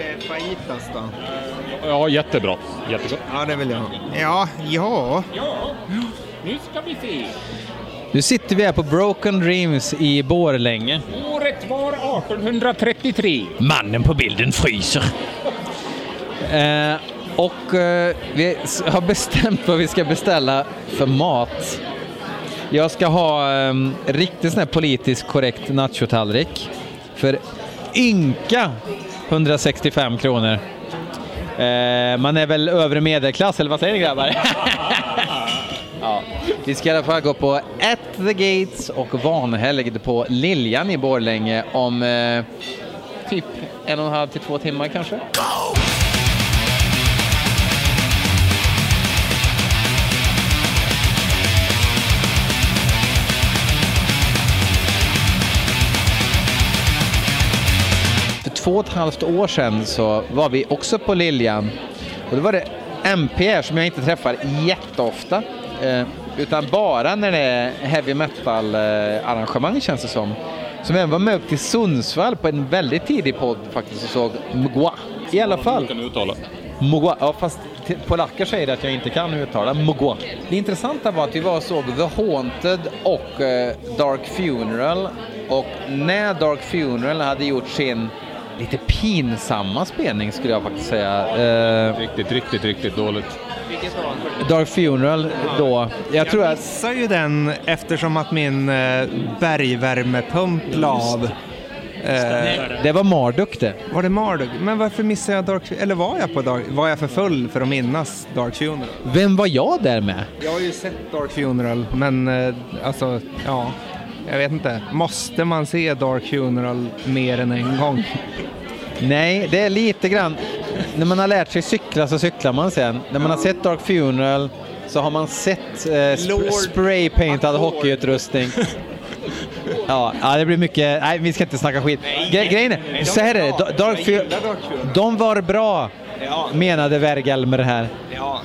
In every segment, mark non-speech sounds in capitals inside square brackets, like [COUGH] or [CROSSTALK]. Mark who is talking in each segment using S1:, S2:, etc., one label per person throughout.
S1: är fajitas då?
S2: Ja, jättebra. Jättegott.
S1: Ja, det vill jag ha. Ja, ja.
S2: Ja, nu ska vi se.
S3: Nu sitter vi här på Broken Dreams i Borlänge.
S2: Året var 1833.
S3: Mannen på bilden fryser. Eh, och eh, vi har bestämt vad vi ska beställa för mat. Jag ska ha eh, riktigt sån här politiskt korrekt nachotallrik för ynka 165 kronor. Eh, man är väl övre medelklass, eller vad säger ni grabbar? [LAUGHS] ja. Vi ska i alla fall gå på At the Gates och vanhelgd på Liljan i Borlänge om eh, typ en och en halv till två timmar kanske. Två och ett halvt år sedan så var vi också på Liljan. Och då var det MPR som jag inte träffar jätteofta. Eh, utan bara när det är heavy metal eh, arrangemang känns det som. Som även var med upp till Sundsvall på en väldigt tidig podd faktiskt och såg Mgwa. I alla fall.
S2: kan uttala.
S3: Mugwa, ja fast polacker säger att jag inte kan uttala Mugwa. Det intressanta var att vi var och såg The Haunted och eh, Dark Funeral och när Dark Funeral hade gjort sin lite pinsamma spelning skulle jag faktiskt säga. Eh,
S2: Riktigt, riktigt, riktigt dåligt.
S3: Dark Funeral då, jag tror
S1: Jag missade ju den eftersom att min eh, bergvärmepump la av. Eh,
S3: det var Marduk det.
S1: var det Marduk? Men varför missade jag Dark Eller var jag på Dark Var jag för full för att minnas Dark Funeral?
S3: Vem var jag där med?
S1: Jag har ju sett Dark Funeral, men eh, alltså, ja. Jag vet inte. Måste man se Dark Funeral mer än en gång?
S3: Nej, det är lite grann... När man har lärt sig cykla så cyklar man sen. När man har sett Dark Funeral så har man sett eh, sp- spraypaintad hockeyutrustning. Ja, ja, det blir mycket... Nej, vi ska inte snacka skit. Gre- grejen är, så här är det. Da- Dark Fu- De var bra, menade Vergelmer här.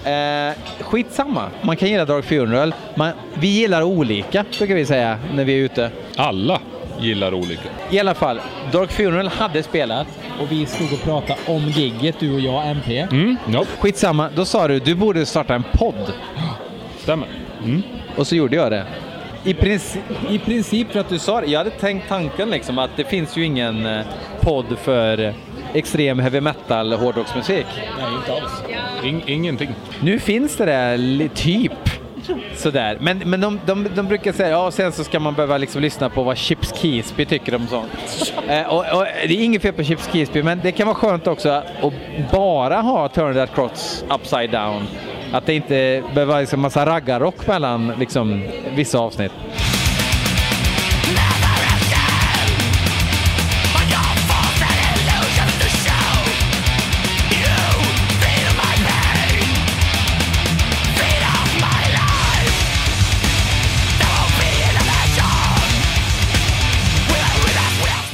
S3: Eh, skitsamma, man kan gilla Dark Funeral. Man, vi gillar olika, brukar vi säga, när vi är ute.
S2: Alla gillar olika.
S3: I alla fall, Dark Funeral hade spelat och vi stod och pratade om gigget, du och jag, MP.
S2: Mm, ja,
S3: Skitsamma, då sa du du borde starta en podd.
S2: stämmer. Mm.
S3: Och så gjorde jag det. I princip, I princip för att du sa det. Jag hade tänkt tanken liksom att det finns ju ingen eh, podd för extrem heavy metal hårdrocksmusik.
S2: Nej, inte alls. In, ingenting.
S3: Nu finns det där typ sådär. Men, men de, de, de brukar säga ja sen så ska man behöva liksom lyssna på vad Chips Keesby tycker om sånt. [LAUGHS] eh, och, och, det är inget fel på Chips Keesby men det kan vara skönt också att bara ha Turn That Cross Upside Down. Att det inte behöver vara liksom massa raggarrock mellan liksom, vissa avsnitt.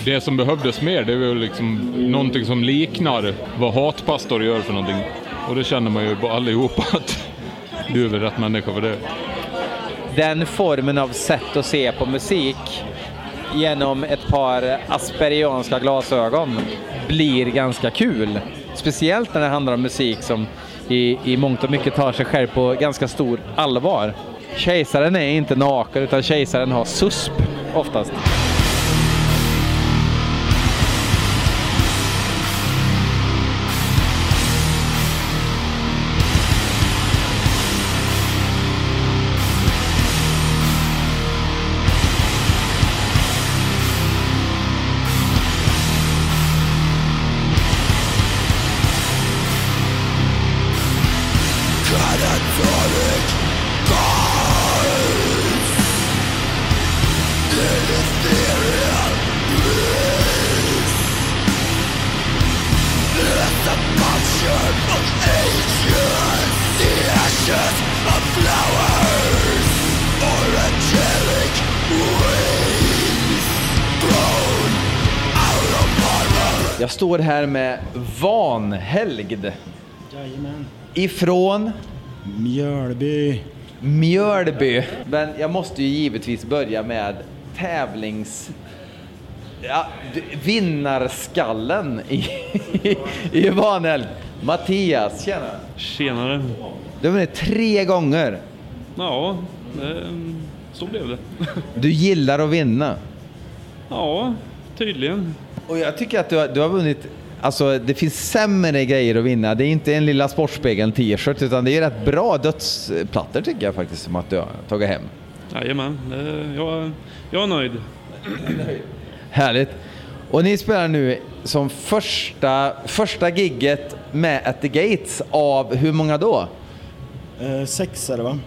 S2: Det som behövdes mer, det var liksom någonting som liknar vad hatpastor gör för någonting. Och det känner man ju på allihopa [LAUGHS] att du är väl rätt människa för det.
S3: den formen av sätt att se på musik genom ett par asperianska glasögon blir ganska kul. Speciellt när det handlar om musik som i, i mångt och mycket tar sig själv på ganska stor allvar. Kejsaren är inte naken utan kejsaren har susp oftast. Jag står här med Vanhelgd.
S4: Jajamän.
S3: Ifrån
S4: Mjölby.
S3: Mjölby. Men jag måste ju givetvis börja med tävlings... ja, vinnarskallen [LAUGHS] i, i Vanhelg. Mattias, tjena.
S5: Tjenare.
S3: Du har vunnit tre gånger.
S5: Ja, eh, så blev det. [LAUGHS]
S3: Du gillar att vinna.
S5: Ja, tydligen.
S3: Och jag tycker att du har, du har vunnit, alltså det finns sämre grejer att vinna. Det är inte en lilla Sportspegeln t-shirt utan det är rätt bra dödsplattor tycker jag faktiskt som att du har tagit hem.
S5: Jajamän, eh, jag, jag är nöjd.
S3: Härligt. Och ni spelar nu som första, första gigget med At the Gates av hur många då?
S4: Eh, sex är det va?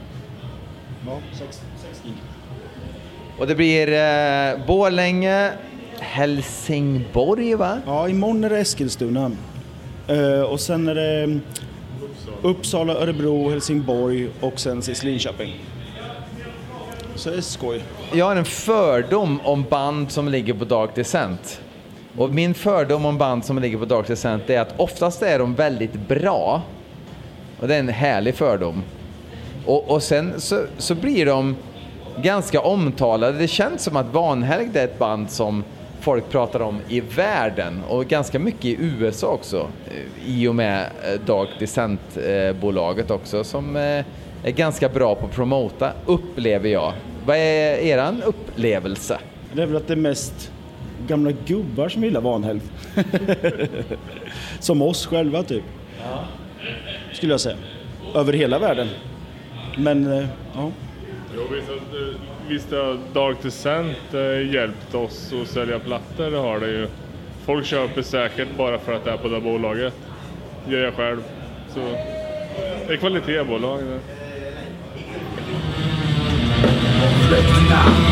S4: Ja, sex, sex gig.
S3: Och det blir eh, Borlänge, Helsingborg va?
S4: Ja, imorgon är det Eskilstuna. Eh, och sen är det mm, Uppsala, Örebro, Helsingborg och sen sist Linköping. Så det är skoj.
S3: Jag har en fördom om band som ligger på Dark Descent. Och min fördom om band som ligger på Dark Descent är att oftast är de väldigt bra. Och det är en härlig fördom. Och, och sen så, så blir de ganska omtalade. Det känns som att Vanhelgd är ett band som folk pratar om i världen och ganska mycket i USA också. I och med eh, Dark Descent-bolaget eh, också som eh, är ganska bra på att promota, upplever jag. Vad är eran upplevelse?
S4: Det är väl att det är mest gamla gubbar som gillar Vanhelg. som oss själva typ. Skulle jag säga. Över hela världen. Men, eh, ja.
S6: Jo, visst, att, eh, visst har Dark Descent eh, hjälpt oss att sälja plattor, det har det ju. Folk köper säkert bara för att det är på det här bolaget. Det gör jag själv. Så det är kvalitetsbolag. Det.
S3: När jag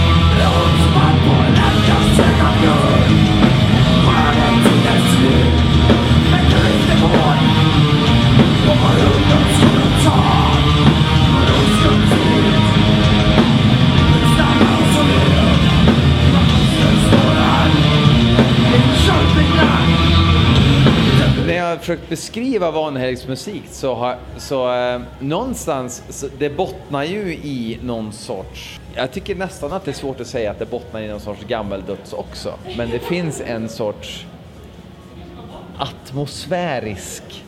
S3: försökt beskriva Vanhelgs musik så har så eh, någonstans, så det bottnar ju i någon sorts, jag tycker nästan att det är svårt att säga att det bottnar i någon sorts gammeldöds också, men det finns en sorts atmosfärisk,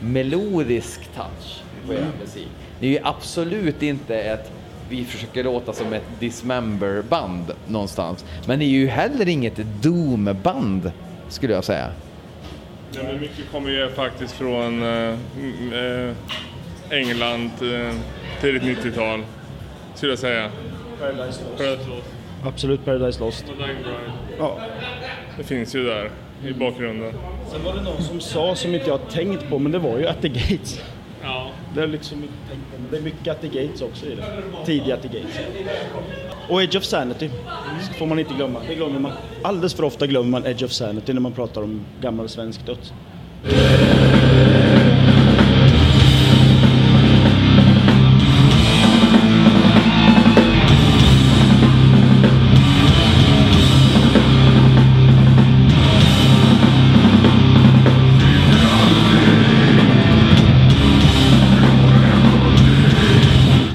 S3: melodisk touch på er musik. Det är ju absolut inte ett vi försöker låta som ett Dismember-band någonstans. Men det är ju heller inget Doom-band, skulle jag säga.
S6: Ja, men mycket kommer ju faktiskt från eh, eh, England, eh, tidigt 90-tal, skulle jag säga.
S4: Paradise Lost.
S6: Paradise Lost
S4: Absolut Paradise Lost. Ja.
S6: Det finns ju där i bakgrunden.
S4: Sen var det någon som sa, som inte jag har tänkt på, men det var ju At the Gates.
S6: Ja.
S4: Det är liksom inte tänkt på, men det är mycket At the Gates också i det. Tidiga At the Gates. Och Edge of Sanity får man inte glömma. Det glömmer man. Alldeles för ofta glömmer man Edge of Sanity när man pratar om gammal svensk döds.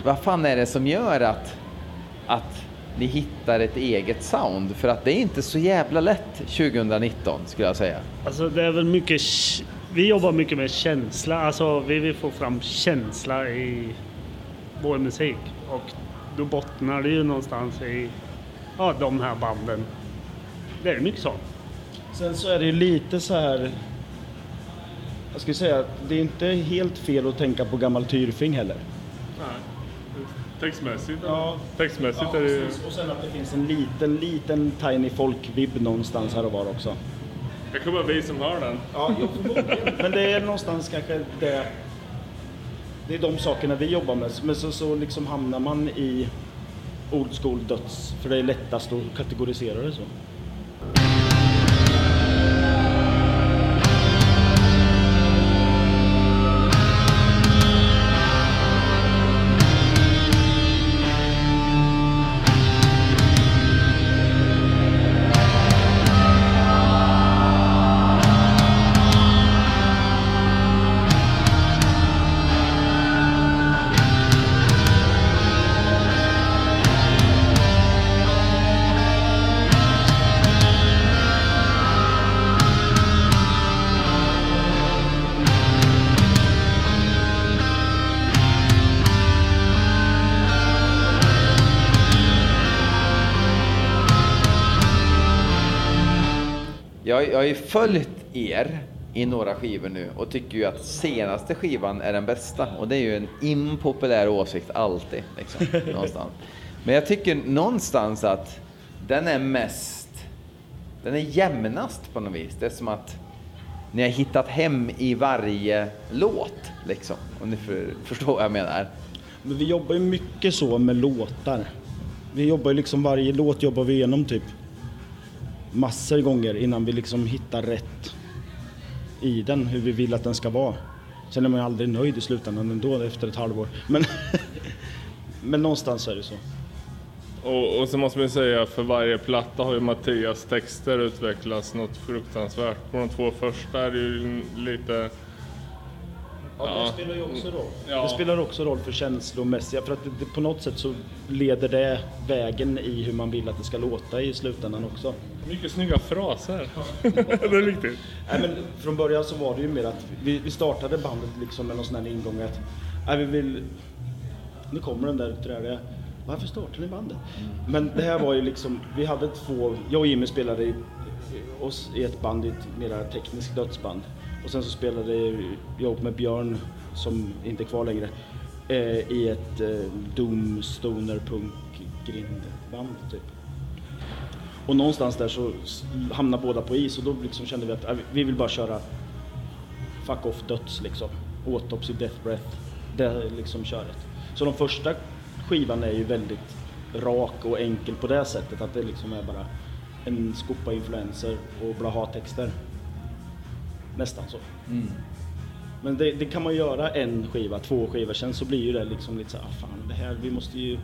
S3: Vad fan är det som gör att, att ni hittar ett eget sound? För att det är inte så jävla lätt 2019 skulle jag säga.
S7: Alltså det är väl mycket, k- vi jobbar mycket med känsla, alltså vi vill få fram känsla i vår musik och då bottnar det ju någonstans i ja, de här banden. Det är mycket så.
S4: Sen så är det ju lite så här... Jag skulle säga att det är inte helt fel att tänka på gammal Tyrfing heller.
S6: Nej. Textmässigt,
S4: Ja.
S6: Textmässigt är det.
S4: Och sen att det finns en liten, liten tiny folk-vibb någonstans här och var också.
S6: Det kan vara vi som har den.
S4: Ja. Men det är någonstans kanske det... Det är de sakerna vi jobbar med. Men så, så liksom hamnar man i old school döds. För det är lättast att kategorisera det så.
S3: Jag, jag har ju följt er i några skivor nu och tycker ju att senaste skivan är den bästa. Och det är ju en impopulär åsikt alltid, liksom, [LAUGHS] någonstans. Men jag tycker någonstans att den är mest, den är jämnast på något vis. Det är som att ni har hittat hem i varje låt, liksom. Om ni för, förstår vad jag menar.
S4: Men vi jobbar ju mycket så med låtar. Vi jobbar ju liksom varje låt jobbar vi igenom typ massor gånger innan vi liksom hittar rätt i den, hur vi vill att den ska vara. Sen är man ju aldrig nöjd i slutändan ändå efter ett halvår. Men, [LAUGHS] men någonstans är det så.
S6: Och, och så måste man ju säga för varje platta har ju Mattias texter utvecklats något fruktansvärt. På de två första är det ju lite...
S4: Ja, det spelar ju också roll.
S6: Ja.
S4: Det spelar också roll för känslomässiga, för att det, det, på något sätt så leder det vägen i hur man vill att det ska låta i slutändan också.
S6: Mycket snygga fraser. [LAUGHS] det är viktigt.
S4: Nej, men från början så var det ju mer att vi, vi startade bandet liksom med någon sån här ingång att nej, vi vill... Nu kommer den där träliga. Varför startar ni bandet? Men det här var ju liksom, vi hade två, jag och Jimmy spelade i, oss i ett band, i ett mera tekniskt dödsband. Och sen så spelade jag ihop med Björn, som inte är kvar längre, eh, i ett eh, doom, stoner, punk, grindband typ. Och någonstans där så hamnade båda på is och då liksom kände vi att äh, vi vill bara köra fuck off döds liksom. Autopsy, death breath. Det liksom köret. Så de första skivan är ju väldigt rak och enkel på det sättet att det liksom är bara en skopa influenser och blaha-texter. Nästan så. Men det, det kan man göra en skiva, två skivor, sen så blir ju det liksom lite så här, ah, fan det här, vi måste ju...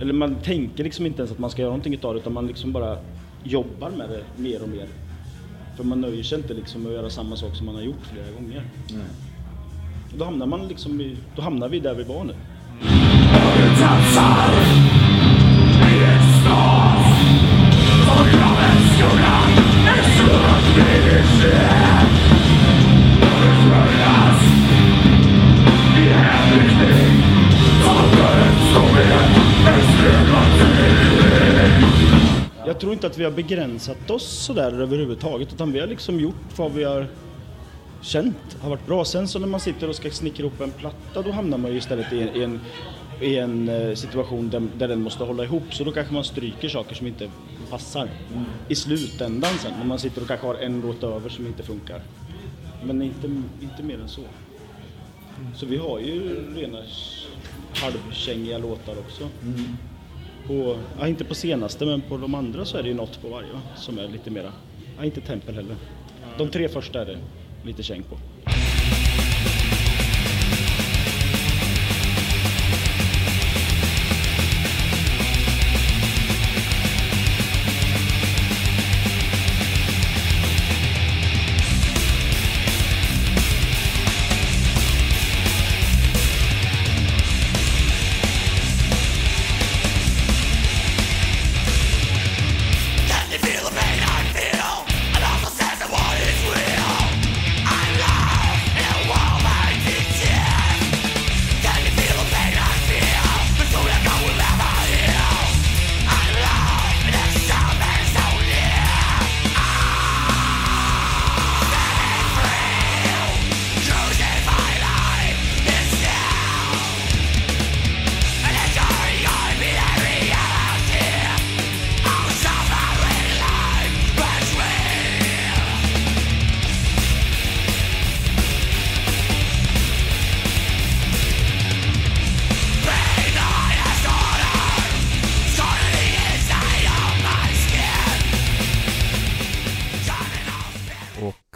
S4: Eller man tänker liksom inte ens att man ska göra någonting utav det utan man liksom bara jobbar med det mer och mer. För man nöjer sig inte liksom med att göra samma sak som man har gjort flera gånger. Och då hamnar man liksom i, då hamnar vi där vi var nu. Jag tror inte att vi har begränsat oss sådär överhuvudtaget utan vi har liksom gjort vad vi har känt har varit bra. Sen så när man sitter och ska snickra ihop en platta då hamnar man ju istället i en, i en, i en eh, situation där, där den måste hålla ihop så då kanske man stryker saker som inte passar i slutändan sen när man sitter och kanske har en låt över som inte funkar. Men inte, inte mer än så. Så vi har ju rena halvkängiga låtar också. På, ja, inte på senaste men på de andra så är det ju något på varje va? som är lite mera, ja, inte tempel heller. De tre första är det lite käng på.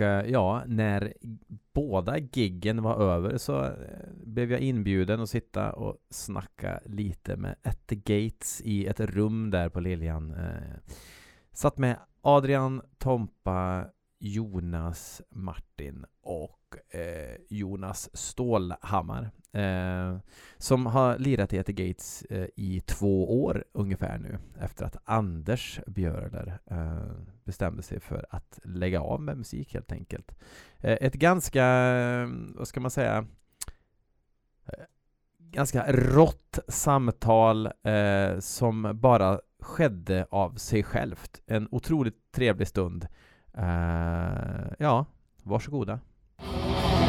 S8: Och eh, ja, när båda giggen var över så eh, blev jag inbjuden att sitta och snacka lite med At the Gates i ett rum där på Liljan. Eh. Satt med Adrian, Tompa, Jonas, Martin och Jonas Stålhammar eh, som har lirat i At the Gates eh, i två år ungefär nu efter att Anders Björler eh, bestämde sig för att lägga av med musik helt enkelt. Eh, ett ganska, eh, vad ska man säga, eh, ganska rått samtal eh, som bara skedde av sig självt. En otroligt trevlig stund Eh, ja, varsågoda.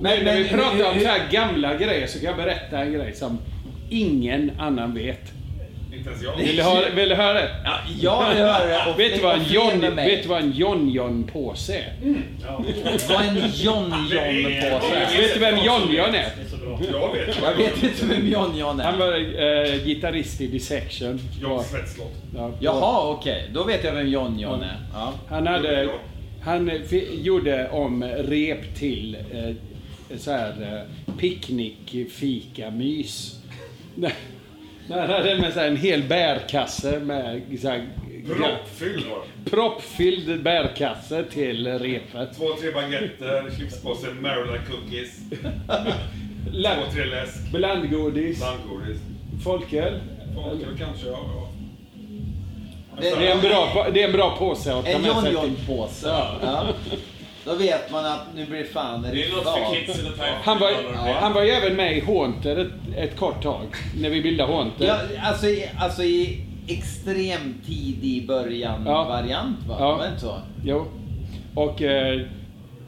S9: Men när vi pratar om så här gamla grejer så kan jag berätta en grej som ingen annan vet.
S10: Inte ens jag.
S9: Vill du höra, vill du höra det?
S3: Ja, jag vill höra det. Och
S9: Vet du vad en John, vet du vad en John John påse är?
S3: Vad är en John John på sig?
S9: Vet du vem John John är?
S10: Jag vet.
S3: Jag vet inte vem John John
S9: Han
S3: är.
S9: var eh, gitarrist i Dissection.
S10: John Svetslott.
S9: Ja,
S3: Jaha, okej. Då vet jag vem John John är. Ja.
S9: Han hade... Han gjorde om rep till eh, så här eh, picknick, fika, mys. [LAUGHS] När han hade med så här en hel bärkasse med så här,
S10: Proppfylld var det.
S9: proppfylld bärkasse till repet.
S10: Två, tre baguetter, chipspåse, Maryland cookies, [LAUGHS] två, tre läsk,
S9: Blandgodis,
S10: blandgodis.
S9: folköl.
S10: Folköl kanske, ja. ja.
S9: Det är en bra, det är en bra påse att ta
S3: En
S9: med
S3: John
S9: sig till.
S3: John-påse. Ja. [LAUGHS] Då vet man att nu blir fan
S10: Det är något för kidsen att ta
S9: Han var,
S3: Ja.
S9: han var ju även med i Haunted ett, ett kort tag. När vi bildade Haunted.
S3: Ja, alltså, i, alltså i extrem tidig början
S9: Ja.
S3: variant va?
S9: Ja.
S3: Var det så?
S9: Jo. Och eh,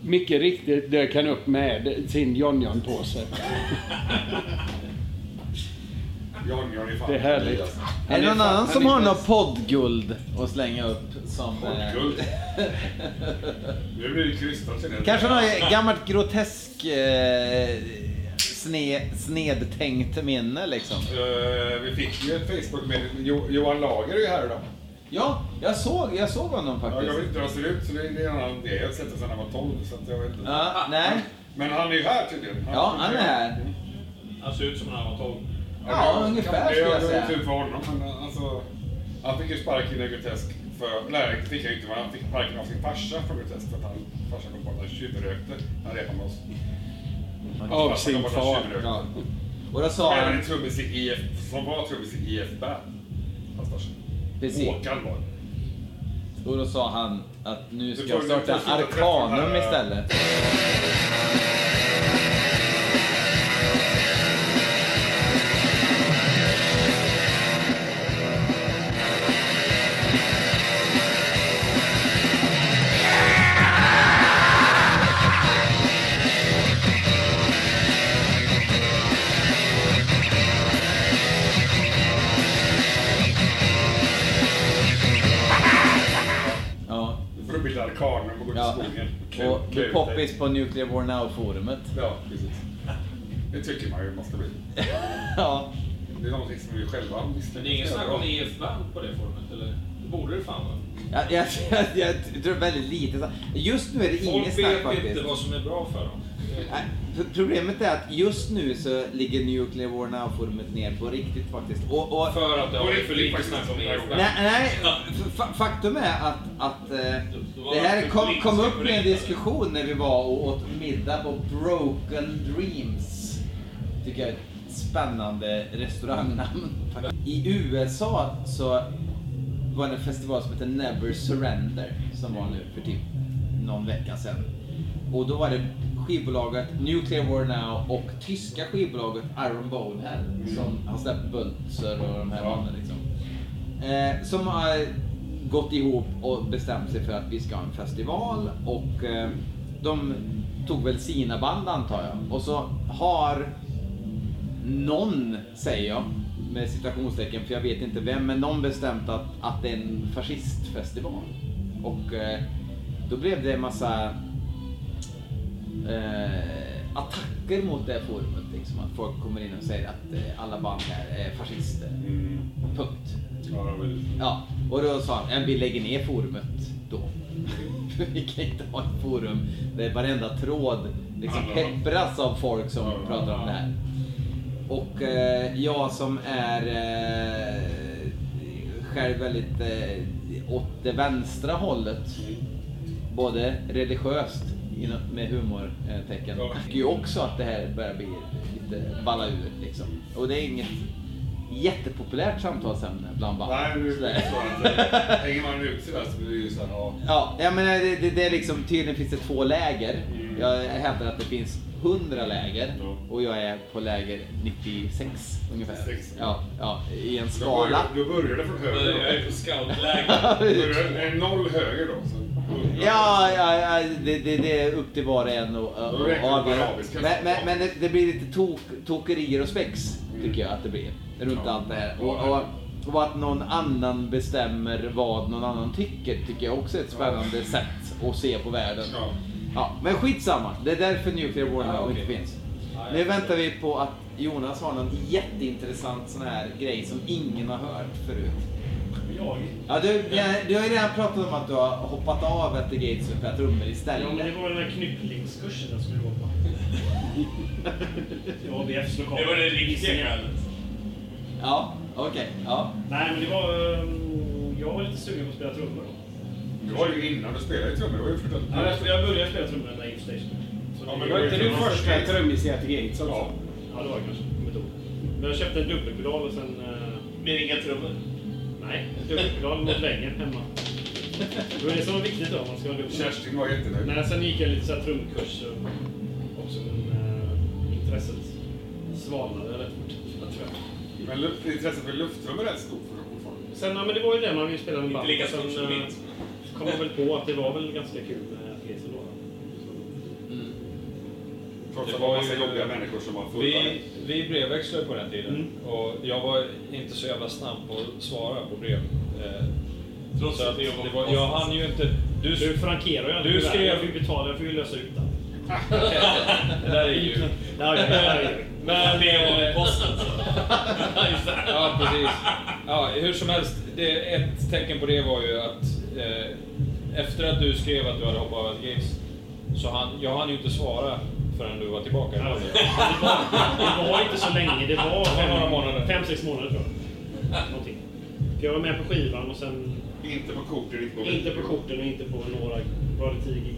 S9: mycket riktigt dök han upp med sin John John-påse.
S10: John [LAUGHS] John är fan
S9: Det är härligt.
S3: Är det någon annan
S9: han
S3: som har något poddguld att slänga upp? Som, eh,
S10: Poddguld. [LAUGHS] Nu blir det krystat
S3: kanske något gammalt grotesk eh, sne, snedtänkt minne liksom?
S10: Eh, Vi fick ju ett Facebook med Jo- Johan Lager är ju här idag.
S3: Ja, jag såg, jag såg honom
S10: Ja, jag
S3: faktiskt.
S10: vet inte hur han ser ut, så det är en annan det. Jag har sett honom sedan han var 12, så jag vet inte.
S3: Ja, nej.
S10: Men han är ju här tydligen.
S3: Ja, han är här.
S11: Han ser ut som när han var 12.
S3: Ja, ungefär
S10: det,
S3: skulle jag
S10: Det
S3: säga.
S10: var tur för honom. Men alltså, han fick ju sparken i Grotesk. För, nej, det fick han ju inte, men han fick sparken av sin farsa från Grotesk för att han, farsan kom på att han tjuvrökte när han repade med oss.
S9: Av sin far.
S3: Ja. Och då sa han,
S10: trummis i IF, som var trummis i IF Band. Hans farsa.
S3: precis,
S10: Håkan var det.
S3: och då sa han att nu ska jag starta Arkanum
S10: här-
S3: istället. [LAUGHS] bli poppis på Nuclear War Now-forumet.
S10: Ja, precis. Det tycker man ju måste bli. [LAUGHS]
S3: Ja.
S10: Det är någonting som vi själva visste.
S11: Men det är ingen snack om IF-band på det forumet, eller? Det borde det fan vara.
S3: Jag, jag, jag, jag tror väldigt lite. Just nu är det inget
S11: Folk
S3: snack
S11: vet
S3: faktiskt.
S11: inte vad som är bra för dem.
S3: Problemet är att just nu så ligger Nuclear War Now-forumet ner på riktigt faktiskt. Och, och,
S11: För att det har varit för lite snack om IF-band.
S3: nej, nej, fa- faktum är att, att eh, det här kom, kom upp i en diskussion när vi var och åt middag på Broken Dreams. Tycker jag är ett spännande restaurangnamn. I USA så var det en festival som heter Never Surrender som var nu för typ någon vecka sedan. Och då var det skivbolaget Nuclear War Now och tyska skivbolaget Iron Bonehead som har släppt Bultzer och de här banden liksom. Eh, som har gått ihop och bestämt sig för att vi ska ha en festival och eh, de tog väl sina band antar jag. Och så har någon, säger jag, med citationstecken, för jag vet inte vem, men någon bestämt att, att det är en fascistfestival. Och eh, då blev det en massa eh, attacker mot det forumet. Liksom, att folk kommer in och säger att eh, alla band här är fascister. Punkt.
S10: Ja,
S3: och då sa han, "Ja, vi lägger ner forumet då. [LAUGHS] För vi kan inte ha ett forum där varenda tråd liksom peppras av folk som pratar om det här. Och eh, jag som är eh, själv väldigt eh, åt det vänstra hållet både religiöst med humortecken tycker ju också att det här börjar bli lite balla ur liksom. Och det är inget jättepopulärt samtalsämne bland band.
S10: Nej, nu
S3: Sådär.
S10: så eh, [LAUGHS] hänger man ut sig där så blir det ju såhär, ja.
S3: Ja, jag menar, det, det, det är liksom, tydligen finns det två läger.
S10: Mm.
S3: Jag hävdar att det finns 100 läger och jag är på läger 96 ungefär.
S10: 96.
S3: Ja, ja, i en skala.
S10: då börjar det från höger.
S11: Jag är på scoutläger. [LAUGHS]
S10: Noll höger då.
S3: Ja, ja, ja det, det, det är upp till var och en
S10: vi
S3: avgöra. Men, men, men det, det blir lite tok, tokerier och spex, tycker jag att det blir. Runt
S10: Ja.
S3: allt det här. Och, och, och att någon annan bestämmer vad någon annan tycker, tycker jag också är ett spännande sätt att se på världen.
S10: Ja.
S3: Ja, men skitsamma. Det är därför Nuclear War
S11: Ah,
S3: inte finns.
S11: Ah,
S3: Nu
S11: ja.
S3: väntar vi på att Jonas har någon jätteintressant sån här grej som ingen har hört förut.
S7: Jag?
S3: Ja, du, ja, du har ju redan pratat om att du har hoppat av efter Gates och spelat trummor
S7: Ja,
S3: istället.
S7: men det var den här knypplingskursen jag skulle gå på. [LAUGHS] Det var ABFs lokal.
S11: Det var det riktiga skälet.
S3: Ja, okej. Ja.
S7: Nej, men det var... ehm, Jag var lite sugen på att spela trummor då.
S10: Det var ju innan du spelade i trummor. Det var ju för att...
S7: Ja, jag- Jag började spela trummor när Ape Station.
S10: Ja, men
S9: Var inte du första trummis i At Gates också?
S10: Ja.
S7: Ja, det var det kanske. Inte. Men jag köpte en dubbelpedal och sen... eh,
S11: Med inga trummor.
S7: Nej, en dubbelpedal mot väggen hemma. Det var det som var viktigt då, man ska ha dubbel.
S10: Kerstin var jättenöjd.
S7: Nej, sen gick jag lite så här trumkurs och också, men eh, intresset svalnade rätt fort. Jag tror jag.
S10: Men luft, intresset för lufttrummor är rätt stort för dem fortfarande.
S7: Sen, ja, men det var ju det man ville spela med
S11: Inte
S7: band.
S11: lika
S7: Och sen,
S11: stort som
S7: eh,
S11: mitt.
S7: Kom man väl på att det var väl ganska kul med Gates ändå.
S10: Trots
S12: Det
S10: att det var
S12: var
S10: massa
S12: ju-
S10: jobbiga människor som var fulla.
S12: Vi, vi brevväxlade på den tiden
S7: Mm.
S12: och jag var inte så jävla snabb på att svara på brev. Eh,
S11: Trots
S12: så
S11: att
S12: att
S11: det
S12: det
S11: var
S12: var, jag hann ju inte... Du,
S7: Du frankerar ju aldrig
S12: Du skrev-
S7: Jag fick betala, jag fick ju lösa ut den. [LAUGHS]
S12: det där är ju... Men...
S11: Det var på posten. [LAUGHS]
S12: Ja, precis. Ja, hur som helst, det, ett tecken på det var ju att eh, efter att du skrev att du hade hoppat av Gates, så han, jag hann ju inte svara förrän du var tillbaka.
S7: Ja, Det var, det var inte så länge, det var
S12: var några månader.
S7: fem, sex månader tror jag. Någonting. För jag var med på skivan och sen
S10: Inte på korten, inte på
S7: inte på korten och inte på några Radio 10 gig.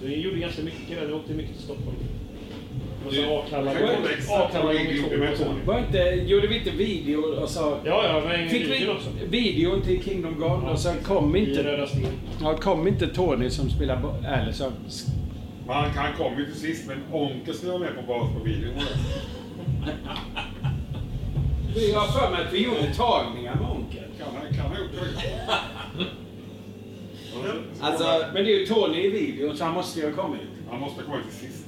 S7: Så vi gjorde ganska mycket där, vi åkte mycket till Stockholm.
S9: Var inte, gjorde vi inte video och så...
S7: Ja, ja, men
S9: Fick vi
S7: också.
S9: videon till Kingdom Gone och sen kom inte... Ja, kom inte Tony som spelar... så...
S10: Men han, kom ju till sist, men Onkel skulle vara med på bas på videon.
S9: Jag har för mig att vi gjorde tagningar med Onkel.
S10: Kan han, kan han ha gjort det?
S3: Alltså,
S9: Men det är ju Tony i videon så han måste ju ha kommit.
S10: Han måste komma till sist.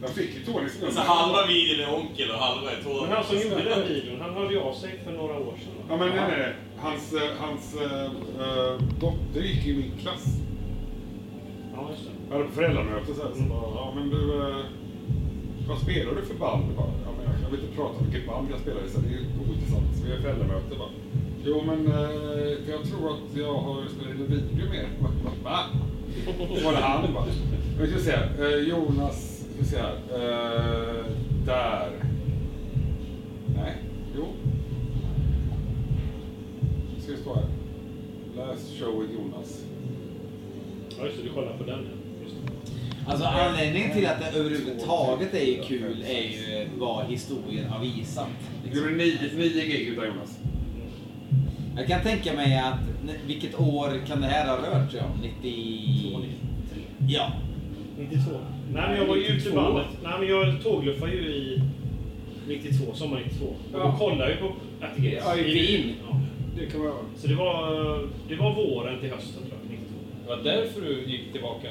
S10: Jag fick ju Tonys nummer.
S11: Så halva videon är onkel och halva är Tony.
S7: Men han som gjorde den videon, han hörde ju av sig för några år sedan.
S10: Ja, men nej, nej, nej. Hans, eh, hans äh, äh, dotter gick i min klass.
S7: Ja, just det.
S10: Jag hade på föräldramöte så här, så bara, ja men du, äh, vad spelar du för band? Jag Bara, ja, men jag, jag vill inte prata om vilket band jag spelar i, så det är ju ointressant. Så vi har föräldramöte bara. Jo men, äh, för jag tror att jag har spelat in en video med er. Va? Var det han bara. Men ska äh, Jonas, ska vi se här. Äh, där. Nej, jo. Ska det stå här? Last show with Jonas.
S7: Ja, just det. Du kollar på den, ja. Just det.
S3: alltså anledningen till att det överhuvudtaget är kul är ju vad historien har visat.
S10: Du
S3: Liksom.
S10: gjorde nio, nio gig utan Jonas.
S3: Jag kan tänka mig att, vilket år kan det här ha rört sig om? 90... Ja.
S7: 92. Nej, men jag var ju ute i
S9: 92.
S7: bandet. Nej, men jag tågluffade ju i 92, sommar 92. Och
S9: Ja.
S7: då kollade jag ju på At the Gates.
S9: Ja, i Wien.
S7: Ja.
S9: Det kan vara...
S7: Så det var, det var våren till hösten tror jag, 92.
S12: Det var därför du gick tillbaka.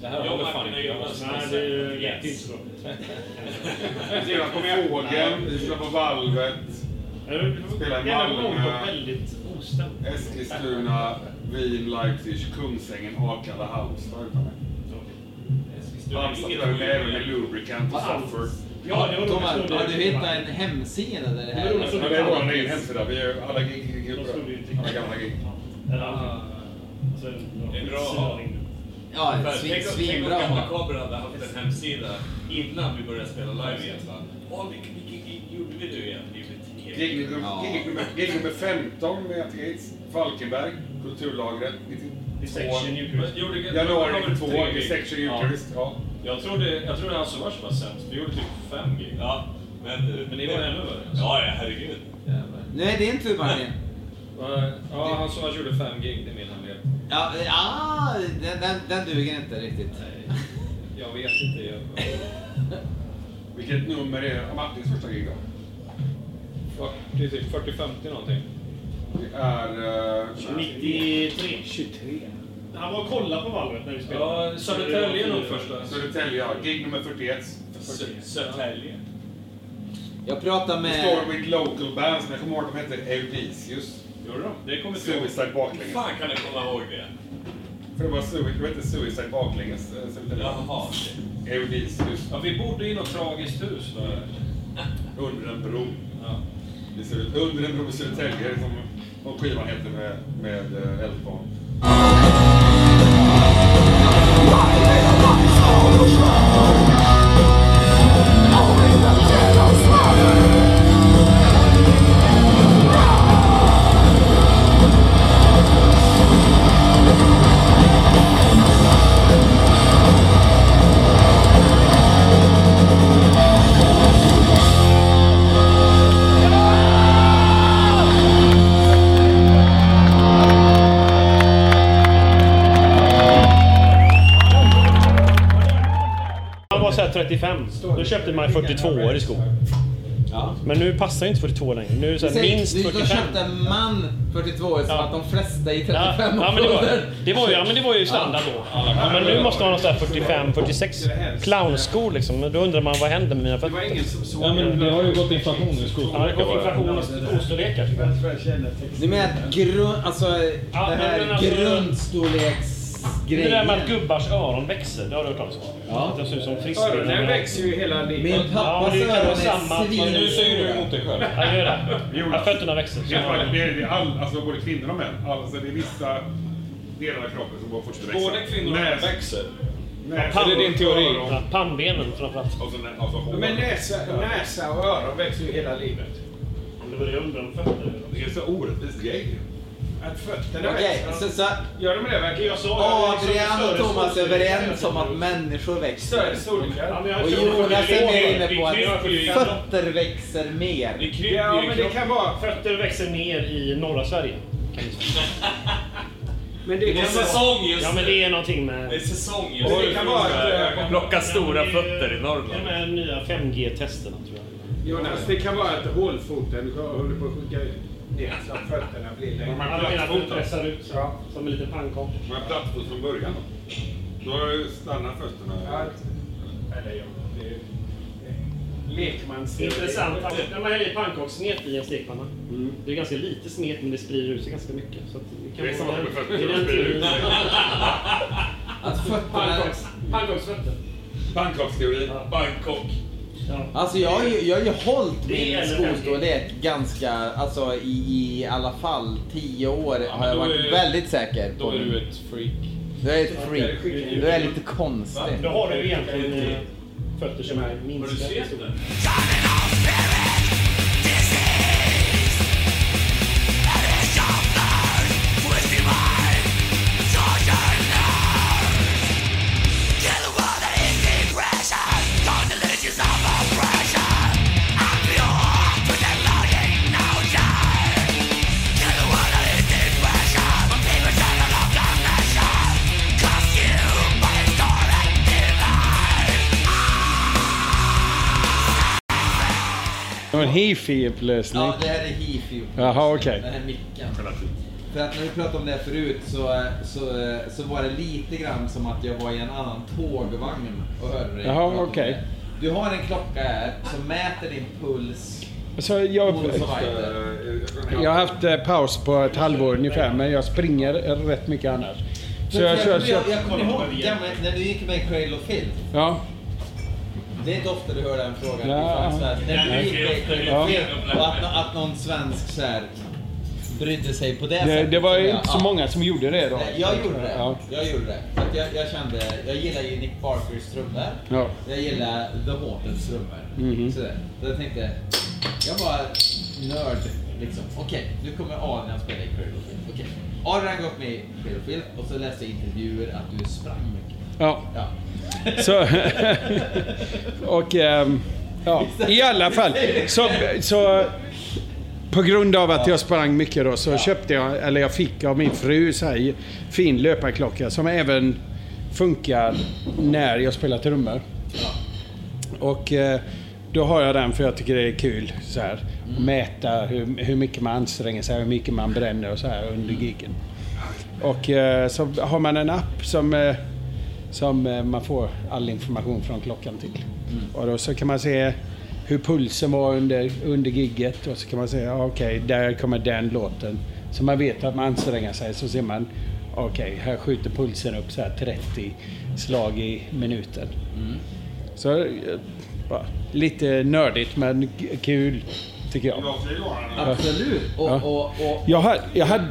S12: Det här
S11: Jag
S12: håller fan inte.
S7: Nej, det lät inte så bra.
S10: Vi spelade på Fågeln, vi spelade på Valvet, Spela i Malmö.
S7: väldigt ostämt.
S10: Eskilstuna, Wien, Leipzig, Kungsängen, Akalla, Halmstad vi även med Lubricant och Suffer.
S7: Ja, det nog
S3: har du hittat en hemsida där det här...
S10: Ja, det är vår egen hemsida. Vi är alla gig, alla gamla gig.
S11: Det är bra.
S3: Ja,
S11: För
S3: svin,
S11: Tänk om-
S3: svinbra.
S11: Cobra hade haft en hemsida innan vi började spela live igen. Åh, vilken gig gjorde vi nu igen? Vi blev tio.
S10: Gig, nummer-
S3: Ja.
S10: gig, nummer- gig nummer 15 med At Gates, Falkenberg, Kulturlagret, 90
S5: Dissection Eucharist.
S10: Januari
S12: det var väl
S10: 2,
S12: tre gig?
S10: Dissection Eucharist. Ja.
S12: Jag trodde, jag trodde hans var sämst. Vi gjorde typ fem gig.
S11: Ja, men...
S12: Men ni var ännu värre.
S11: Ja, ja, herregud.
S12: Jävlar.
S3: Är det din tur Martin.
S12: Ja, han som gjorde fem gig, det är min hemlighet.
S3: Ja, ja den, den, den duger inte riktigt.
S12: Jag vet inte. Jag...
S10: Vilket nummer är Martins första gig då?
S12: 40, typ 40-50 någonting.
S10: Det är... Uh,
S7: 93.
S10: 23.
S7: Han var och kollade på valvet när vi spelade.
S12: Ja, Södertälje nog första.
S10: Södertälje, ja. Gig nummer 41.
S11: Södertälje.
S3: Jag pratar
S10: Det
S3: med...
S10: står with local bands, men jag kommer ihåg att de hette Eudicius.
S11: Gjorde de? Det kommer inte.
S10: Suicide baklänges.
S11: fan kan du komma ihåg det?
S10: För det var Suicide, det hette Suicide baklänges. eh.
S11: Jaha.
S10: Eudicius.
S12: Ja, vi bodde i något tragiskt hus.
S10: Under en bro.
S12: Ja.
S10: Under en bro i Södertälje, som och skivan heter med, med eh,
S7: Mm. 35. Då köpte man 42 år i skor. Men nu passar ju inte 42 längre. Nu är det så här, minst
S3: du,
S7: 45.
S3: Då köpte en man 42 som
S7: Ja.
S3: att de flesta i 35
S7: Ja, ja, men det, var, det, var ju, ja, men det var ju standard då. Ja, men nu måste man ha så här 45, 46 clownskor liksom. Men Då undrar man vad händer med mina fötter?
S12: Ja, men det har ju gått inflation i
S7: Ja, det har gått inflation i skostorlekar.
S3: Du menar att grund, alltså
S7: Ja,
S3: det här
S7: men
S3: grundstorleksgrejen?
S7: Det där med att gubbars öron växer, det har du hört talas om?
S3: Ja.
S7: Att de ser ut som friska.
S9: Öronen växer ju hela livet.
S3: Min
S7: Ja,
S3: pappas
S7: kan
S3: öron är
S7: samma.
S3: svin...
S12: Men nu säger du emot dig själv.
S7: Ja, gör det. Att fötterna växer.
S10: Det är, det är, är all, alltså både kvinnor och män. Alltså det är vissa delar av kroppen som bara fortsätter växa.
S12: Både kvinnor och män växer.
S10: näs-
S12: Är det din teori?
S10: öron,
S7: Ja, pannbenen framförallt.
S10: Och så, nä- alltså, hår.
S9: Men näsa, näsa och öron växer ju hela livet.
S7: Det var det jag undrade om fötter.
S10: Det är så orättvist grej.
S9: Att fötterna
S3: Okej,
S9: växer.
S3: så, så
S9: Gör de det verkligen?
S7: Jag sa
S3: Adrian och Thomas är överens om att människor växer.
S9: Större storlekar.
S3: Och Jonas är mer inne på
S7: Det
S3: att fötter växer mer.
S11: Det
S9: Ja, men det kan vara...
S7: Fötter växer mer i norra Sverige. [LAUGHS]
S9: Men det
S11: Det är säsong just
S7: Ja, men det är någonting
S11: Det är
S7: med...
S11: säsong just nu.
S9: det kan vara att,
S11: kan plocka stora fötter i
S7: De
S11: Norrland.
S7: här nya 5G-testerna tror jag.
S9: Jonas, det kan vara att hålfoten håller på att sjunka ner så att fötterna blir längre.
S10: Man
S7: Alla
S10: då.
S7: pressar ut så,
S9: Ja.
S7: som en liten pannkaka.
S10: Är plattfot från början då. Då stannat fötterna.
S9: Ja, Eller ja, det är... Lekmans...
S7: Intressant. När man häller i pannkakssmet i en stekpanna.
S9: Mm.
S7: Det är ganska lite smet men det sprider ut sig ganska mycket. Så att det, kan
S10: Det är
S7: vara
S10: samma med
S7: den-
S10: fötter,
S7: det är
S10: de
S7: den
S10: sprider ut
S3: fötterna...
S7: Pannkaks- Pannkaksfötter.
S10: Pannkaksteorin.
S11: Bangkok.
S7: Ja.
S3: Alltså jag har ju, jag har ju hållit min skostorlek ganska, alltså i, i alla fall tio år har jag varit
S12: är-
S3: väldigt säker
S12: Då
S3: på.
S12: är du ett freak.
S3: Du är ett freak. Du är lite konstig.
S7: Då har du egentligen eh, fötter som är
S11: Har
S9: en hifi-upplösning.
S3: Ja, det här är hifi.
S9: Jaha, okej.
S3: Den här micken. För att när vi pratade om det förut så, så, så var det lite grann som att jag var i en annan tågvagn och hörde dig
S9: Jaha, okej.
S3: det. Du har en klocka här som mäter din puls.
S9: Så jag,
S3: fighter.
S9: jag har haft eh, paus på ett halvår ungefär, men jag springer rätt mycket annars. Så jag kör...
S3: jag,
S9: kör
S3: jag kommer ihåg när du gick med Cradle of Filth.
S9: ja.
S3: Det är inte ofta du hör den frågan
S9: Ja.
S3: svensk. Du gick med Cradle
S9: Ja.
S3: och att, att någon svensk så här brydde sig på det,
S9: Det,
S3: sättet.
S9: det var inte så många som gjorde det då.
S3: Jag gjorde det.
S9: Ja.
S3: Jag gjorde det. För att jag, jag kände, jag gillar ju Nick Barkers trummor.
S9: Ja.
S3: Jag gillar The Haunted trummor.
S9: Mhm.
S3: Så, så jag tänkte, jag var nörd liksom. Okej, nu kommer Adrian spela i Cradle. Okej. Adrian har gått med i Spelfilm och så läste jag intervjuer att du sprang mycket.
S9: Ja.
S3: Ja.
S9: Så, [LAUGHS] och ehm, ja, i alla fall. Så, så på grund av att jag sprang mycket då så köpte jag, eller jag fick av min fru så här fin löparklocka som även funkar när jag spelar trummor. Och eh, då har jag den för jag tycker det är kul så här. att Mäta hur, hur mycket man anstränger sig, hur mycket man bränner och så här under gigen. Och eh, så har man en app som, eh, som eh, man får all information från klockan till. Och då så kan man se hur pulsen var under, under gigget och så kan man säga okej, där kommer den låten. Så man vet att man anstränger sig så ser man okej, här skjuter pulsen upp så här 30 slag i minuten. Så eh, bara, lite nördigt men kul tycker jag.
S3: Absolut. Och,
S9: Ja.
S3: och, och,
S9: Jag hade, jag, hade,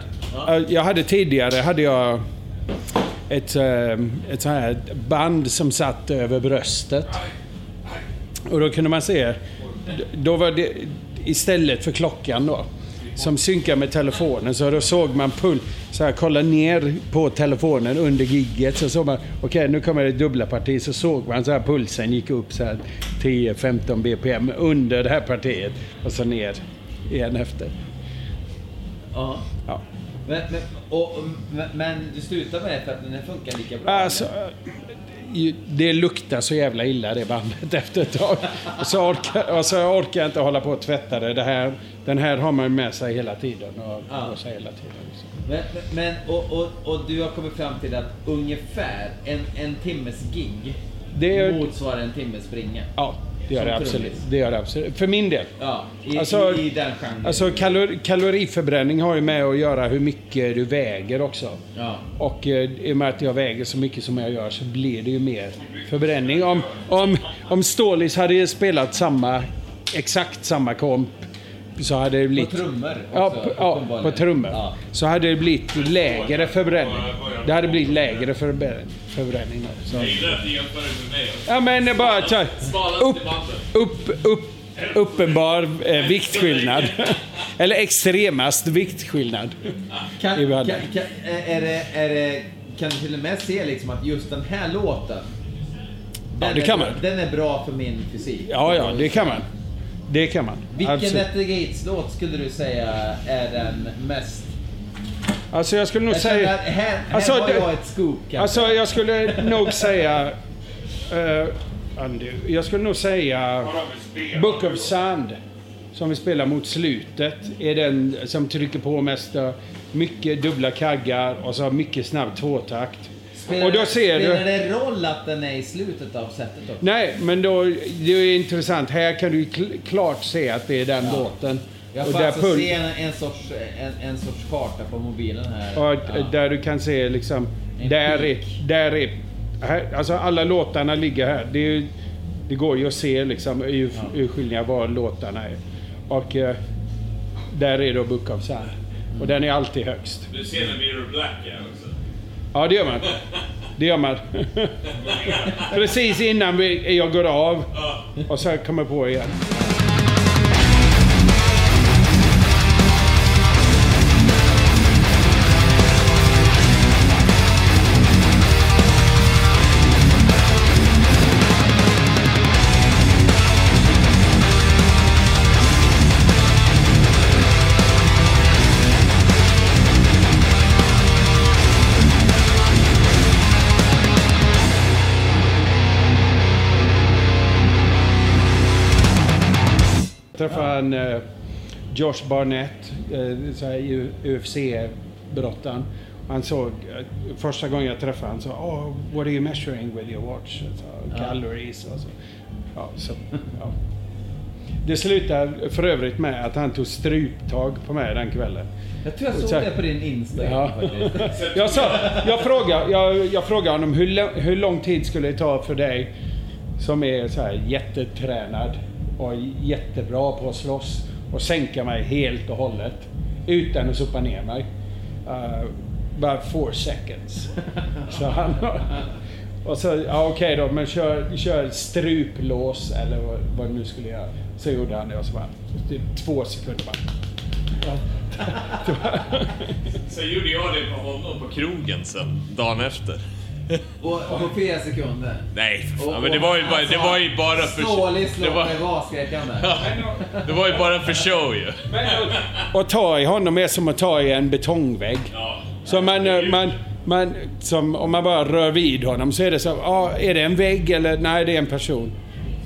S9: jag hade tidigare hade jag ett, ehm, ett sånt här band som satt över bröstet. Och då kunde man se, då var det istället för klockan då, som synkar med telefonen, så då såg man pull, så här, kolla ner på telefonen under gigget så såg man, okej nu kommer det dubbla parti, så såg man så här pulsen gick upp så här 10-15 bpm under det här partiet och så ner igen efter.
S3: ja. Men, men, och, men, du slutar med det för att den funkar lika bra?
S9: Alltså, ju- det luktar så jävla illa det bandet [LAUGHS] efter ett tag. Och så orkar, och så orkar jag inte hålla på och tvätta det. det här, den här har man med sig hela tiden. Och,
S3: Ja.
S9: och sig hela tiden. Så.
S3: Men, men och, och, och du har kommit fram till att ungefär en, en timmes gig
S9: Det är-
S3: motsvarar en timmes springa?
S9: Ja, det gör det absolut. Det gör det absolut. För min del.
S3: Ja, i,
S9: Alltså-
S3: i, i den genren.
S9: Alltså kalor, kaloriförbränning har ju med att göra hur mycket du väger också.
S3: Ja.
S9: Och eh, i och med att jag väger så mycket som jag gör så blir det ju mer förbränning. Om, om, om Stålis hade spelat samma, exakt samma komp så hade det blivit...
S3: trummor
S9: Ja,
S3: också,
S9: på, ja, på trummor.
S3: Ja.
S9: Så hade det blivit lägre förbränning. Det hade blivit lägre förbränning. förbränning så. Ja men det bara så upp, upp, upp, uppenbar eh, viktskillnad. [LAUGHS] Eller extremast viktskillnad.
S3: Kan, kan, kan, är det, är det, kan du till och med se liksom att just den här låten, den,
S9: det kan
S3: är,
S9: man.
S3: den är bra för min fysik?
S9: Ja, ja, det kan man. Det kan man.
S3: Vilken
S9: Absolut.
S3: At Gates-låt skulle du säga är den mest...
S9: Alltså jag skulle nog
S3: Jag
S9: säga...
S3: att här, här
S9: Alltså, det-
S3: jag ett scoop kanske.
S9: Alltså jag skulle nog säga... Uh, jag skulle nog säga Book of Sand. Som vi spelar mot slutet. Är den som trycker på mest. Mycket dubbla kaggar och så mycket snabb tvåtakt.
S3: Spelar,
S9: och då ser
S3: spelar
S9: du...
S3: det roll att den är i slutet av setet också?
S9: Nej, men då, det är intressant. Här kan du kl- klart se att det är den låten.
S3: Jag
S9: Och
S3: får
S9: där
S3: alltså se en, en, sorts, en, en sorts karta på mobilen här.
S9: Och
S3: Ja.
S9: där du kan se liksom,
S3: En
S9: där är, där är, här, alltså alla låtarna ligger här. Det, är, ju- det går ju att se liksom ur, urskilja var låtarna är. Och eh, där är då Book of Sand. Och den är alltid högst.
S11: Du ser när Mirror Black är också.
S9: Ja, det gör man. Det gör man. [LAUGHS] Precis innan vi, jag går av. Och så kommer jag på igen. Josh Barnett, eh, UFC-brottaren. Han såg, eh, första gången jag träffade honom, sa oh, what are you measuring with your watch? Sa, Calories och så. Ja, så ja. Det slutade för övrigt med att han tog struptag på mig den kvällen.
S3: Jag tror jag såg
S9: Så
S3: det på din Instagram
S9: Ja.
S3: faktiskt.
S9: jag, sa, jag, frågade, jag, jag frågade honom hur, lång- hur lång tid skulle det ta för dig som är så här jättetränad och jättebra på att slåss och sänka mig helt och hållet utan att sopa ner mig. Uh, bara four seconds. [LAUGHS] så han, och så, ja okej då, men kör, kör struplås eller vad, vad nu skulle göra. Så gjorde han det och så bara, typ två sekunder bara. [LAUGHS]
S11: Sen gjorde jag det på honom på krogen sen, dagen efter.
S3: Och, och på fyra sekunder.
S11: Nej, för
S3: Och-
S11: fan. Men det var ju bara, det var ju bara för...
S3: Snålig
S11: det var,
S3: slår var avskräckande.
S11: det var ju bara för show ju.
S9: Och ta i honom är som att ta i en betongvägg. Så man, man, man, som, om man bara rör vid honom så är det så, ja, är det en vägg eller nej, det är en person.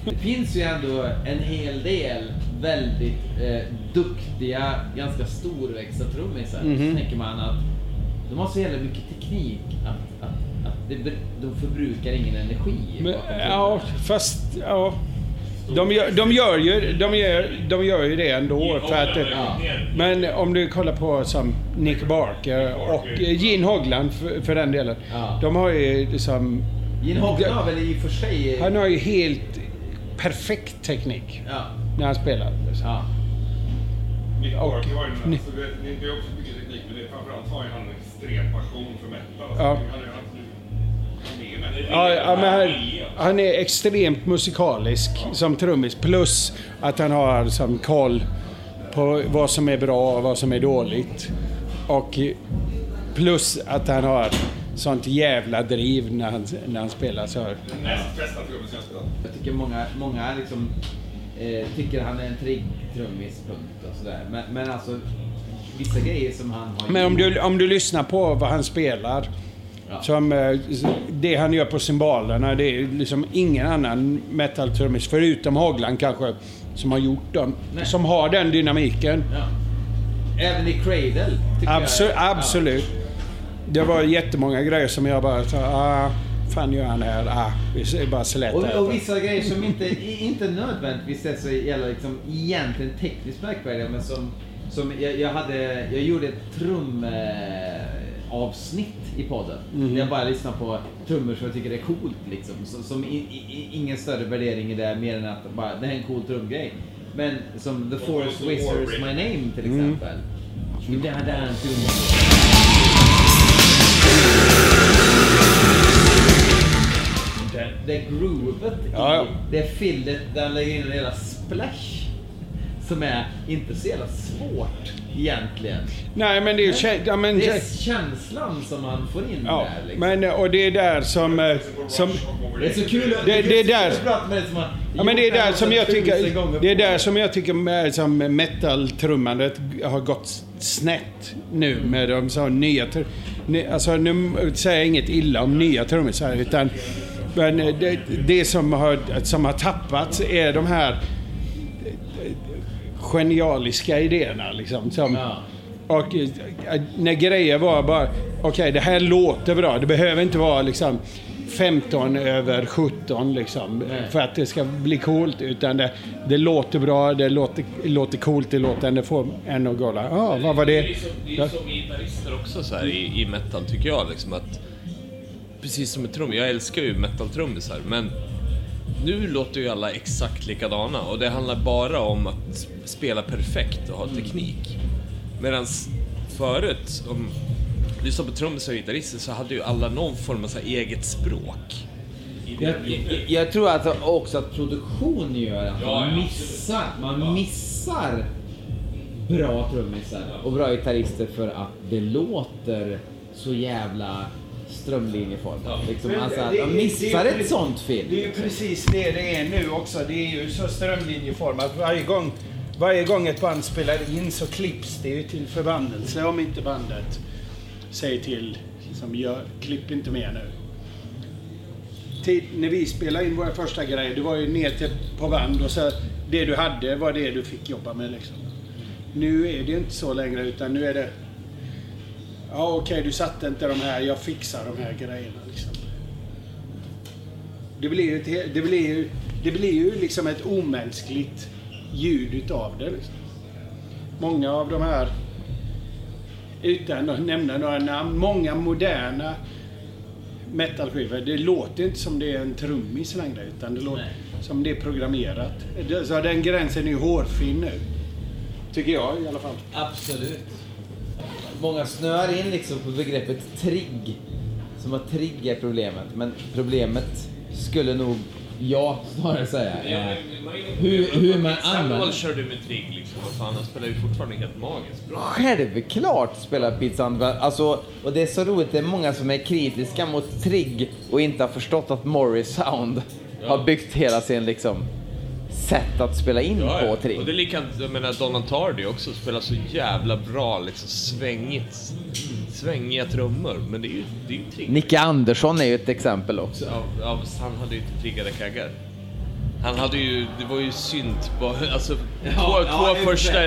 S3: Det finns ju ändå en hel del väldigt eh, duktiga, ganska storväxta trummisar.
S9: Mhm.
S3: Så tänker man att de har så jävla mycket teknik att, att, att det, de förbrukar ingen energi.
S9: Men, ja, fast ja. De gör, de, gör ju, de, gör, de gör ju det ändå. För att, eh, men om du kollar på som Nick Barker och Gene Hogland för, för den delen. De har ju liksom...
S3: Gene Hogland har väl i och för sig...
S9: Han har ju helt perfekt teknik
S3: Ja.
S9: när han spelar.
S3: Ja.
S10: Nick Barker har ju den
S9: Ni-
S10: alltså, det, det är också mycket teknik, men det är framförallt har han en extrem passion för metal. Alltså,
S9: Ja. Ja, men han, han är extremt musikalisk som trummis. Plus att han har som koll på vad som är bra och vad som är dåligt. Och plus att han har sånt jävla driv när han, när han spelar. Så.
S10: Näst bästa trummisen jag spelat.
S3: Jag tycker många, många liksom, eh, tycker han är en trygg trummis, punkt och sådär. Men, men alltså, vissa grejer som han har
S9: Men om du, om du lyssnar på vad han spelar. Som, eh, det han gör på cymbalerna, det är liksom ingen annan metal-trummis, förutom Hagland kanske, som har gjort dem.
S3: Nej.
S9: Som har den dynamiken.
S3: Ja. Även i Cradle, tycker
S9: Abso-
S3: jag.
S9: absolut. Det var jättemånga grejer som jag bara sa, ah, fan gör han här? Ah, vi bara slätar
S3: Och, och vissa grejer som inte, inte nödvändigtvis är så jävla liksom, egentligen tekniskt märkvärdiga, men som, som jag, jag, hade, jag gjorde ett trumavsnitt eh, avsnitt i podden. Där jag bara lyssnar på trummor som jag tycker är coolt. Liksom. Så, som i, i, ingen större värdering i det, mer än att bara, det här är en cool trumgrej. Men som The Forest Whispers My Name till
S9: Mm.
S3: exempel. Det här där är en trum. Det, det groovet
S9: Ja, ja.
S3: i det fillet där han lägger in en jävla splash. Som är inte så jävla svårt egentligen.
S9: Nej, men det är kä- Ja, men,
S3: det är känslan som man får in
S9: ja,
S3: där. Liksom.
S9: men, och det är där som... eh, som
S3: Det är så kul att-
S9: det, det är där... Ja, men det är där som jag tycker, det är där som jag tycker som metal-trummandet har gått snett nu med de så nya Alltså nu säger jag inget illa om nya trummisar utan men det, det som, har, som har tappats är de här genialiska idéerna liksom. Som, Och eh, när grejer var bara, okej det här låter bra. Det behöver inte vara liksom 15 över 17 liksom. För att det ska bli coolt. Utan det, det låter bra, det låter, låter coolt, det låter, det får en att där. Ja, vad var
S11: Det är
S9: det?
S11: ju som, det är som gitarrister också så här i, i metal tycker jag liksom att precis som med trummor, jag älskar ju metal-trummisar men nu låter ju alla exakt likadana och det handlar bara om att spela perfekt och ha teknik. Medan förut, om du lyssnar på trummisar och gitarrister så hade ju alla någon form av så eget språk.
S3: Jag, jag, jag tror att också att produktion gör att man missar, man missar bra trummisar och bra gitarrister för att det låter så jävla strömlinjeformat. Liksom,
S9: Men
S3: alltså att man missar ett sånt film.
S9: Det är ju precis det det är nu också. Det är ju så strömlinjeformat. Varje gång, varje gång ett band spelar in så klipps det ju till förbannelse om inte bandet säger till som gör, klipp inte mer nu. Tid, när vi spelade in våra första grejer, det var ju ner till på band och så det du hade var det du fick jobba med liksom. Nu är det inte så längre utan nu är det Ja okej, du satte inte de här, jag fixar de här grejerna liksom. Det blir ju, ett, det blir ju, det blir ju liksom ett omänskligt ljud utav det. Liksom. Många av de här, utan att nämna några namn, många moderna metalskivor, det låter inte som det är en trummis längre utan det låter som det är programmerat. Så den gränsen är ju hårfin nu. Tycker jag i alla fall.
S3: Absolut. Många snöar in liksom på begreppet trigg. Som att trigg är problemet. Men problemet skulle nog Ja, snarare säga.
S11: Ja,
S3: hur, hur man
S11: Samuel
S3: använder...
S11: körde med Trigg liksom. Fan, han spelar ju fortfarande helt magiskt bra.
S3: Självklart spelar Pete Sandberg. Alltså, och det är så roligt, det är många som är kritiska mot Trigg och inte har förstått att Morris Sound har byggt hela sin liksom sätt att spela in
S11: Ja,
S3: på. Trigg.
S11: Och det är likadant, jag menar Donald Tardy också spelar så jävla bra liksom svängigt, svängiga trummor. Men det är ju, det är ju Trigg.
S3: Nicke Andersson är ju ett exempel också.
S11: Ja, ja, han hade ju inte triggade kaggar. Han hade ju, det var ju synt bara, alltså
S3: Ja,
S11: två,
S3: ja,
S11: två första
S3: för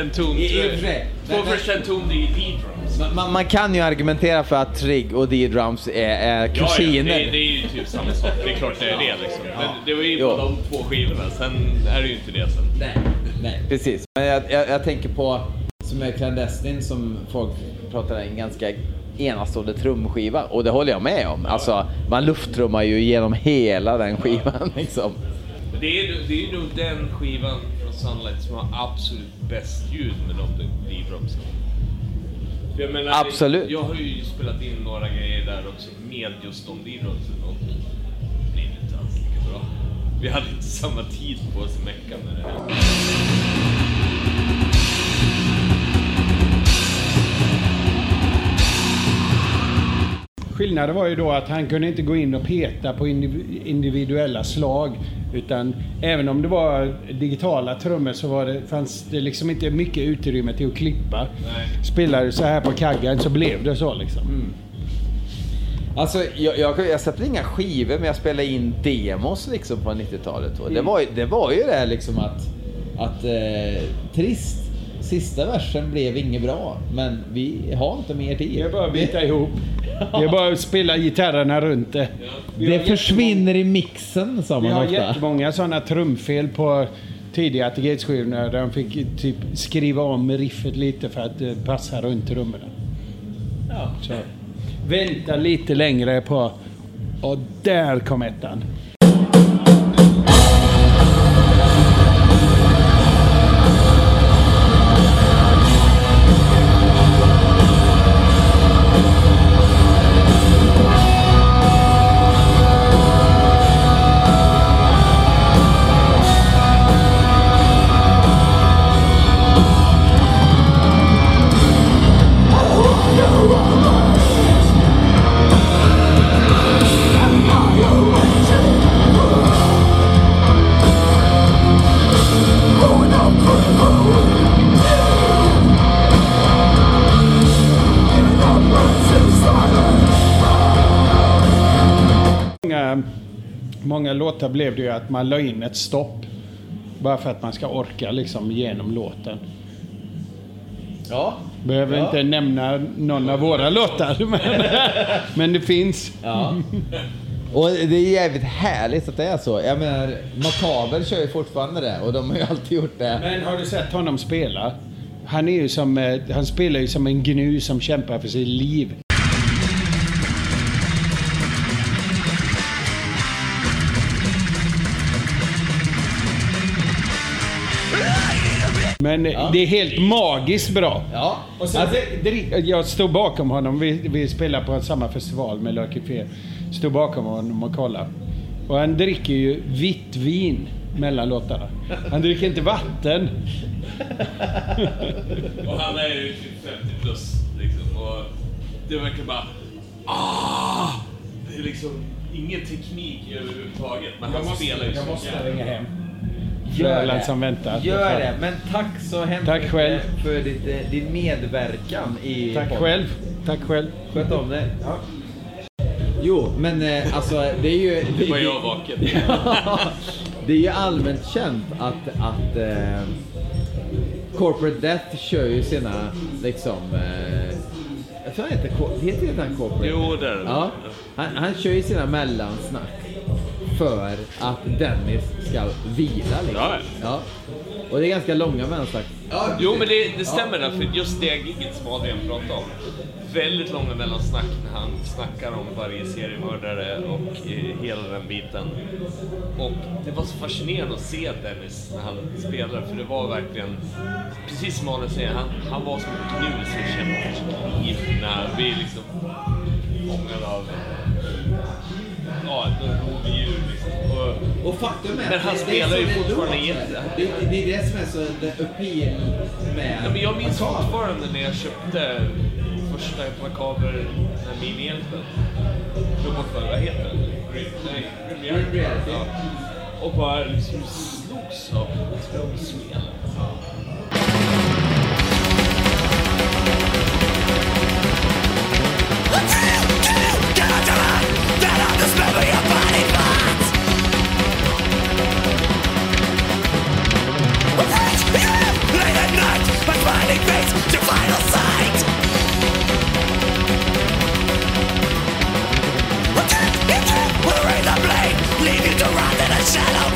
S3: sig.
S11: två första entombed i D-drums.
S3: Man- Man, man kan ju argumentera för att Trigg och D-Drums är, är
S11: Ja, ja,
S3: kusiner.
S11: det, det är ju typ samma sak. Det är klart det är det liksom. Men det var ju på de två skivorna, sen är det ju inte det sen.
S3: Nej, nej. Precis. Men jag, jag, jag tänker på, som är Clandestine, som folk pratar en ganska enastående trumskiva. Och det håller jag med om. Alltså, man lufttrummar ju genom hela den skivan liksom.
S11: Det är, det är nog den skivan från Sunlight som har absolut bäst ljud med de D-drumsen. Jag menar,
S3: Absolut.
S11: Jag har ju spelat in några grejer där också med just de D-drumsen och det blev inte alls lika bra. Vi hade inte samma tid på oss att mecka med det här.
S9: Skillnaden var ju då att han kunde inte gå in och peta på indiv- individuella slag. Utan även om det var digitala trummor så var det, fanns det liksom inte mycket utrymme till att klippa. Spelar du så här på kaggen så blev det så liksom.
S3: Alltså, jag, jag, jag släppte inga skivor, men jag spelade in demos liksom på 90-talet. Och det,
S9: Mm.
S3: var, ju- det var ju det här liksom att, att eh, trist. Sista versen blev inget bra, men vi har inte mer tid.
S9: Det är [LAUGHS] bara att bita ihop. Det är bara att spela gitarrerna runt det. Vi
S3: Det försvinner i mixen, sa
S9: Vi
S3: man
S9: har
S3: ofta.
S9: jättemånga sådana trumfel på tidiga Atigates-skivorna där de fick typ skriva om riffet lite för att det passar runt trummorna.
S3: Ja.
S9: Så. Vänta lite längre på... Och där kom ettan. Låtar blev det ju att man la in ett stopp. Bara för att man ska orka liksom genom låten.
S3: Ja.
S9: Behöver
S3: Ja.
S9: inte nämna någon av våra låtar, [LAUGHS] men, men det finns.
S3: Ja. [LAUGHS] Och det är jävligt härligt att det är så. Jag menar, Makaber kör ju fortfarande det och de har ju alltid gjort det.
S9: Men har du sett honom spela? Han, är ju som, eh, han spelar ju som en gnu som kämpar för sitt liv. Men det är helt magiskt bra.
S3: Ja.
S9: Och sen, det- jag stod bakom honom, vi, vi spelade på samma festival med Lucky Fear. Stod bakom honom och kollade. Och han dricker ju vitt vin mellan låtarna. Han dricker inte vatten. [LAUGHS]
S11: Och han är ju typ 50 plus liksom. Och det verkar bara... Ah! Det är liksom ingen teknik överhuvudtaget. Men
S9: Jag
S11: han
S9: måste-
S11: spelar ju
S9: jag
S11: så
S9: måste
S11: jävla
S9: ringa hem.
S3: Gör det.
S9: som väntar.
S3: Gör det. Men tack så hemskt
S9: Tack
S3: mycket
S9: själv.
S3: för ditt, eh, din medverkan i
S9: Tack
S3: podden.
S9: själv. Tack själv.
S3: Sköt om dig. Jo, men eh, alltså det är ju...
S11: Nu var jag vaken.
S3: Ja, [LAUGHS] det är ju allmänt känt att, att eh, Corporate Death kör ju sina liksom... Eh, jag tror han heter, heter inte han Corporate
S11: Jo, det är det.
S3: Ja, han, han kör ju sina mellansnack för att Dennis ska vila liksom.
S11: Ja,
S3: ja. Och det är ganska långa mellansnack.
S11: Jo, men det, det stämmer där, för just det giget som Adrian pratade om. Väldigt långa mellansnack när han snackar om varje seriemördare och eh, hela den biten. Och det var så fascinerande att se Dennis när han spelade, för det var verkligen, precis som Adrian säger, han, han var som för sitt liv när vi liksom fångade av ja, rovdjur liksom. Och
S3: Och faktum är
S11: Men han
S3: det-
S11: spelar
S3: det är
S11: ju
S3: så det
S11: fortfarande jätte-
S3: Det, det är det som är så the appeal med
S11: Ja, men jag minns fortfarande när jag köpte första här minihjälpen. Bort vad heter den? Nej, Grim
S3: Reality.
S11: Ja. Och bara liksom slogs av trumspelet. around in a shadow.